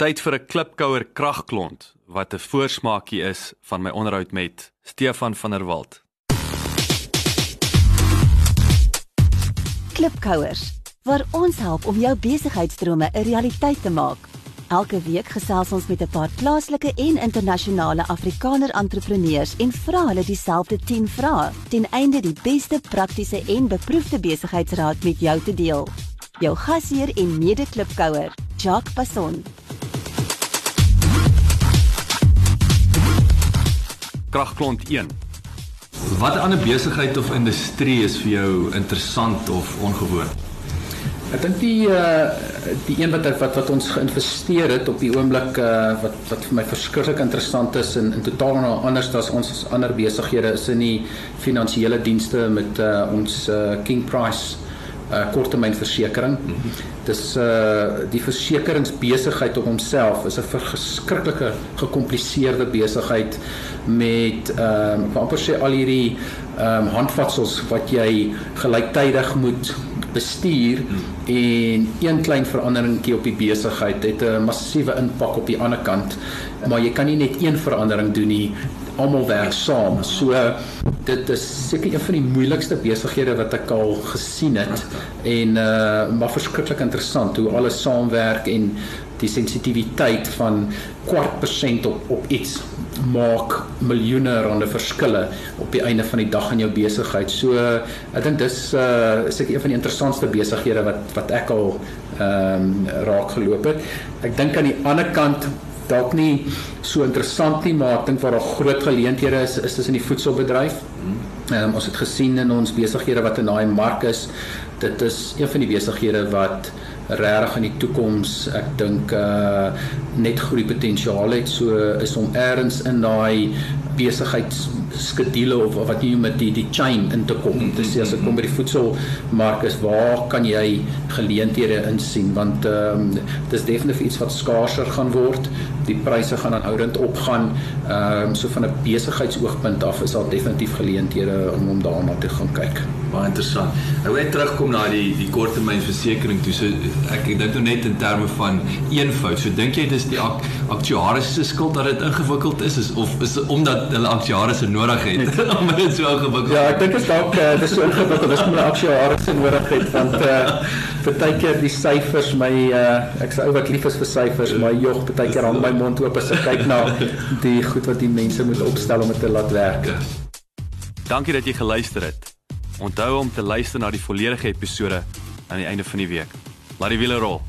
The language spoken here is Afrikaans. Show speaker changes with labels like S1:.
S1: Tyd vir 'n klipkouer kragklont wat 'n voorsmaakie is van my onderhoud met Stefan van der Walt.
S2: Klipkouers, waar ons help om jou besigheidsdrome 'n realiteit te maak. Elke week gesels ons met 'n paar plaaslike en internasionale Afrikaner entrepreneurs en vra hulle dieselfde 10 vrae ten einde die beste praktiese en beproefde besigheidsraad met jou te deel. Jou gasheer en mede-klipkouer, Jacques Passon.
S1: Kragklont 1.
S3: Wat ander besigheid of industrie is vir jou interessant of ongewoon?
S4: Ek dink die uh die een wat wat wat ons geïnvesteer het op die oomblik uh wat wat vir my verskriklik interessant is en in totaal nou anders as ons ander besighede is in die finansiële dienste met uh ons uh King Price uh korttermynversekering. Dis uh die versekeringsbesigheid op homself is 'n verskriklike gekompliseerde besigheid met ehm um, amper sê al hierdie ehm um, handvatsels wat jy gelyktydig moet bestuur en een klein veranderingkie op die besigheid het 'n massiewe impak op die ander kant maar jy kan nie net een verandering doen nie. Almal werk saam. So dit is seker een van die moeilikste besighede wat ek al gesien het en uh maar verskriklik interessant hoe alles saamwerk en die sensitiwiteit van kwart persent op op iets maak miljoene rande verskille op die einde van die dag in jou besigheid. So ek dink dis uh is ek een van die interessantste besighede wat wat ek al ehm um, raak geloop het. Ek dink aan die ander kant dalk nie so interessant nie, maar ek dink waar daar groot geleenthede is, is in die voedselbedryf. Ehm um, ons het gesien in ons besighede wat in daai mark is, dit is een van die besighede wat regtig in die toekoms ek dink uh net groei potensiaal het. So is om eers in daai besigheidsskedule of wat jy met die die chain in te kom. Om te sê as ek kom by die voedselmark is waar kan jy geleenthede insien? Want ehm um, dis definitief iets wat skaarser gaan word. Die pryse gaan aanhoudend opgaan. Ehm um, so van 'n besigheidsoogpunt af is daar definitief geleenthede om om daarna te gaan kyk
S3: baie interessant. Ek wil net terugkom na die die korttermynversekering toe. So ek ek dink nou net in terme van eenvoud. So dink jy dis die ak, aktuaris se skuld dat dit ingewikkeld is, is of is dit omdat hulle aktuaris nodig het om dit so ingewikkeld?
S4: Ja, ek dink dit is dalk uh, dis so ingewikkeld dis omdat aktuaris nodig het want uh partykeer die syfers my uh ek sê ou wat lief is vir syfers, maar jog partykeer hang my mond oop as ek kyk na die goed wat die mense moet opstel om dit te laat werk.
S1: Dankie dat jy geluister het. Onthou om te luister na die volledige episode aan die einde van die week. Laat die wiele rol.